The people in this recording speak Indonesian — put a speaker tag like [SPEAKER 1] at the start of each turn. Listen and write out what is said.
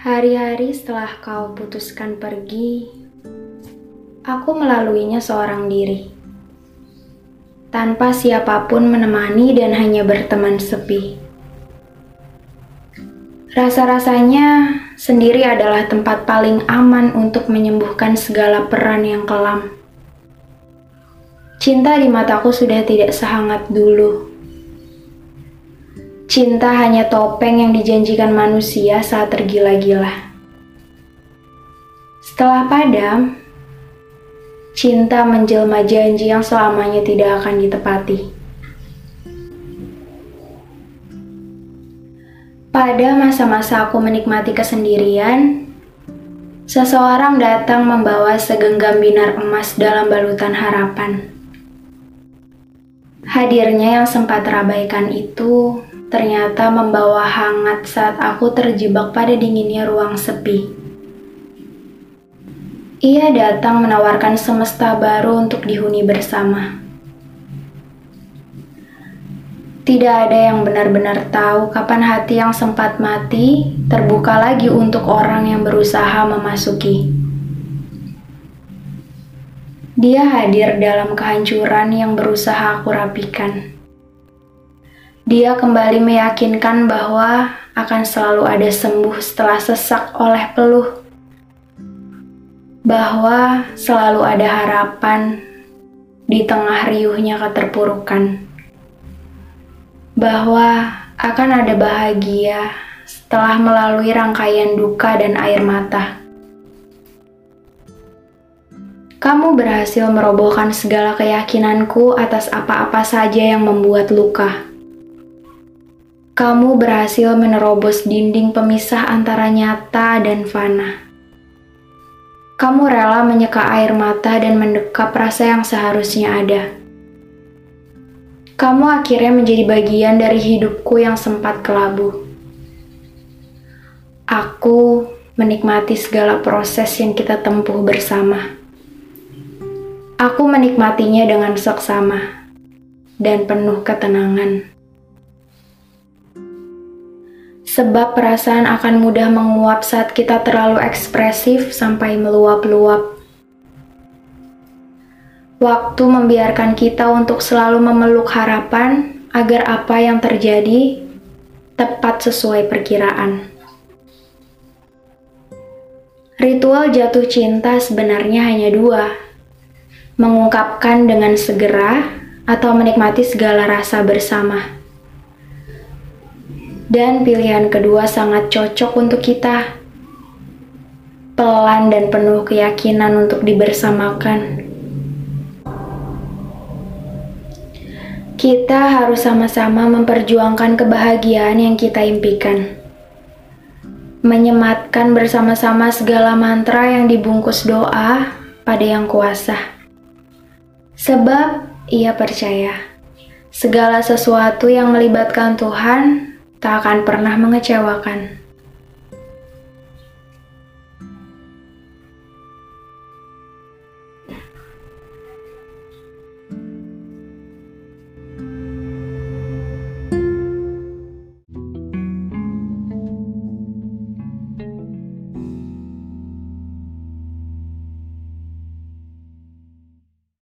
[SPEAKER 1] Hari-hari setelah kau putuskan pergi, aku melaluinya seorang diri. Tanpa siapa pun menemani dan hanya berteman sepi. Rasa-rasanya sendiri adalah tempat paling aman untuk menyembuhkan segala peran yang kelam. Cinta di mataku sudah tidak sehangat dulu Cinta hanya topeng yang dijanjikan manusia saat tergila-gila. Setelah padam, cinta menjelma janji yang selamanya tidak akan ditepati. Pada masa-masa aku menikmati kesendirian, seseorang datang membawa segenggam binar emas dalam balutan harapan. Hadirnya yang sempat terabaikan itu ternyata membawa hangat saat aku terjebak pada dinginnya ruang sepi. Ia datang menawarkan semesta baru untuk dihuni bersama. Tidak ada yang benar-benar tahu kapan hati yang sempat mati terbuka lagi untuk orang yang berusaha memasuki. Dia hadir dalam kehancuran yang berusaha aku rapikan. Dia kembali meyakinkan bahwa akan selalu ada sembuh setelah sesak oleh peluh, bahwa selalu ada harapan di tengah riuhnya keterpurukan, bahwa akan ada bahagia setelah melalui rangkaian duka dan air mata. Kamu berhasil merobohkan segala keyakinanku atas apa-apa saja yang membuat luka kamu berhasil menerobos dinding pemisah antara nyata dan fana. Kamu rela menyeka air mata dan mendekap rasa yang seharusnya ada. Kamu akhirnya menjadi bagian dari hidupku yang sempat kelabu. Aku menikmati segala proses yang kita tempuh bersama. Aku menikmatinya dengan seksama dan penuh ketenangan sebab perasaan akan mudah menguap saat kita terlalu ekspresif sampai meluap-luap. Waktu membiarkan kita untuk selalu memeluk harapan agar apa yang terjadi tepat sesuai perkiraan. Ritual jatuh cinta sebenarnya hanya dua: mengungkapkan dengan segera atau menikmati segala rasa bersama. Dan pilihan kedua sangat cocok untuk kita. Pelan dan penuh keyakinan untuk dibersamakan. Kita harus sama-sama memperjuangkan kebahagiaan yang kita impikan. Menyematkan bersama-sama segala mantra yang dibungkus doa pada yang kuasa. Sebab ia percaya segala sesuatu yang melibatkan Tuhan tak akan pernah mengecewakan.